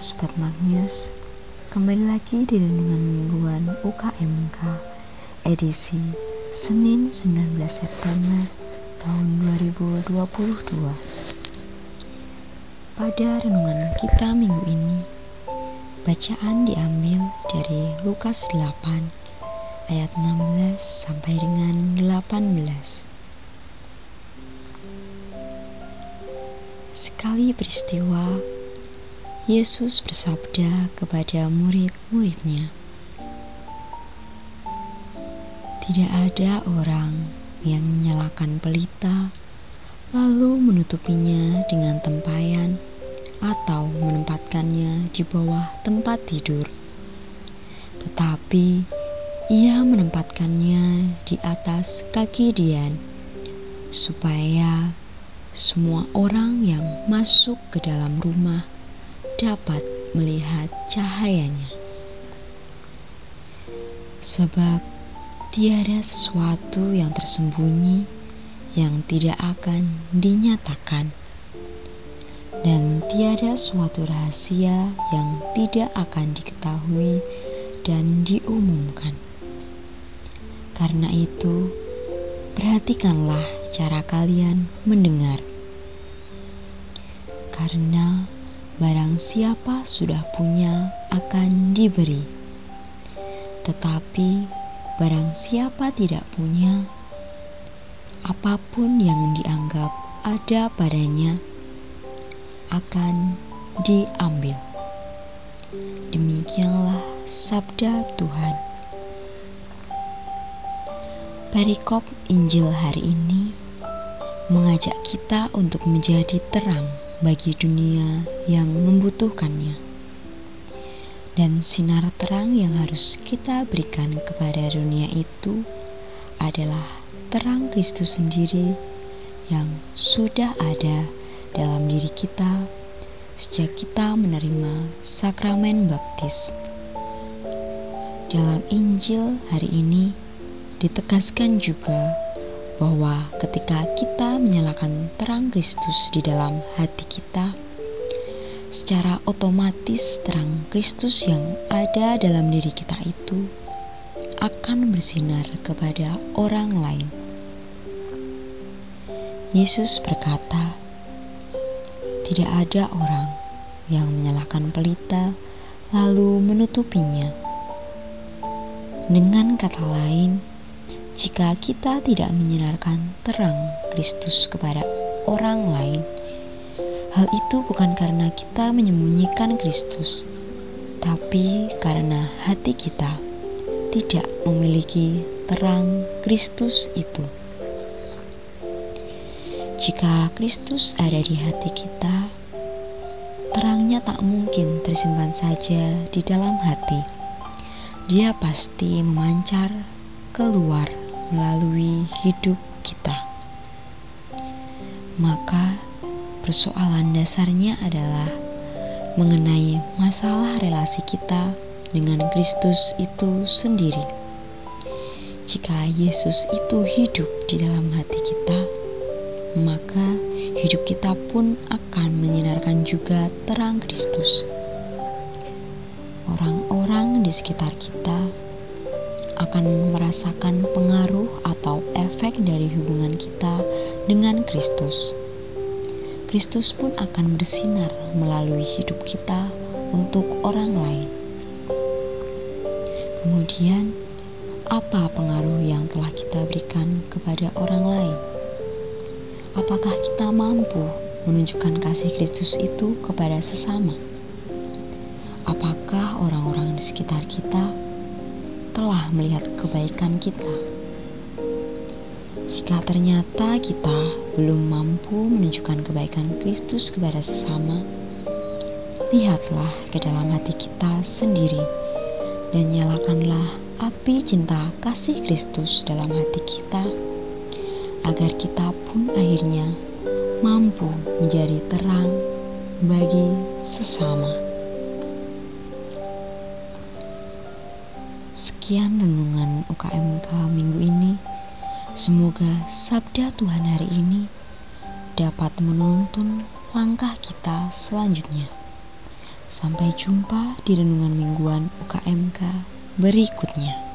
Sobat Magnus, kembali lagi di Renungan Mingguan UKMK edisi Senin 19 September tahun 2022 Pada renungan kita minggu ini, bacaan diambil dari Lukas 8 ayat 16 sampai dengan 18 Sekali peristiwa, Yesus bersabda kepada murid-muridnya, "Tidak ada orang yang menyalakan pelita lalu menutupinya dengan tempayan atau menempatkannya di bawah tempat tidur, tetapi ia menempatkannya di atas kaki Dian, supaya semua orang yang masuk ke dalam rumah dapat melihat cahayanya. Sebab tiada sesuatu yang tersembunyi yang tidak akan dinyatakan, dan tiada suatu rahasia yang tidak akan diketahui dan diumumkan. Karena itu, perhatikanlah cara kalian mendengar, karena Barang siapa sudah punya akan diberi, tetapi barang siapa tidak punya, apa pun yang dianggap ada padanya akan diambil. Demikianlah sabda Tuhan. Perikop Injil hari ini mengajak kita untuk menjadi terang bagi dunia yang membutuhkannya. Dan sinar terang yang harus kita berikan kepada dunia itu adalah terang Kristus sendiri yang sudah ada dalam diri kita sejak kita menerima sakramen baptis. Dalam Injil hari ini ditegaskan juga bahwa ketika kita menyalakan terang Kristus di dalam hati kita, secara otomatis terang Kristus yang ada dalam diri kita itu akan bersinar kepada orang lain. Yesus berkata, "Tidak ada orang yang menyalakan pelita lalu menutupinya." Dengan kata lain, jika kita tidak menyinarkan terang Kristus kepada orang lain, hal itu bukan karena kita menyembunyikan Kristus, tapi karena hati kita tidak memiliki terang Kristus itu. Jika Kristus ada di hati kita, terangnya tak mungkin tersimpan saja di dalam hati. Dia pasti memancar keluar melalui hidup kita. Maka, persoalan dasarnya adalah mengenai masalah relasi kita dengan Kristus itu sendiri. Jika Yesus itu hidup di dalam hati kita, maka hidup kita pun akan menyinarkan juga terang Kristus. Orang-orang di sekitar kita akan merasakan pengaruh atau efek dari hubungan kita dengan Kristus. Kristus pun akan bersinar melalui hidup kita untuk orang lain. Kemudian, apa pengaruh yang telah kita berikan kepada orang lain? Apakah kita mampu menunjukkan kasih Kristus itu kepada sesama? Apakah orang-orang di sekitar kita melihat kebaikan kita. Jika ternyata kita belum mampu menunjukkan kebaikan Kristus kepada sesama, lihatlah ke dalam hati kita sendiri dan nyalakanlah api cinta kasih Kristus dalam hati kita, agar kita pun akhirnya mampu menjadi terang bagi sesama. Sekian renungan UKMK minggu ini. Semoga sabda Tuhan hari ini dapat menuntun langkah kita selanjutnya. Sampai jumpa di renungan mingguan UKMK berikutnya.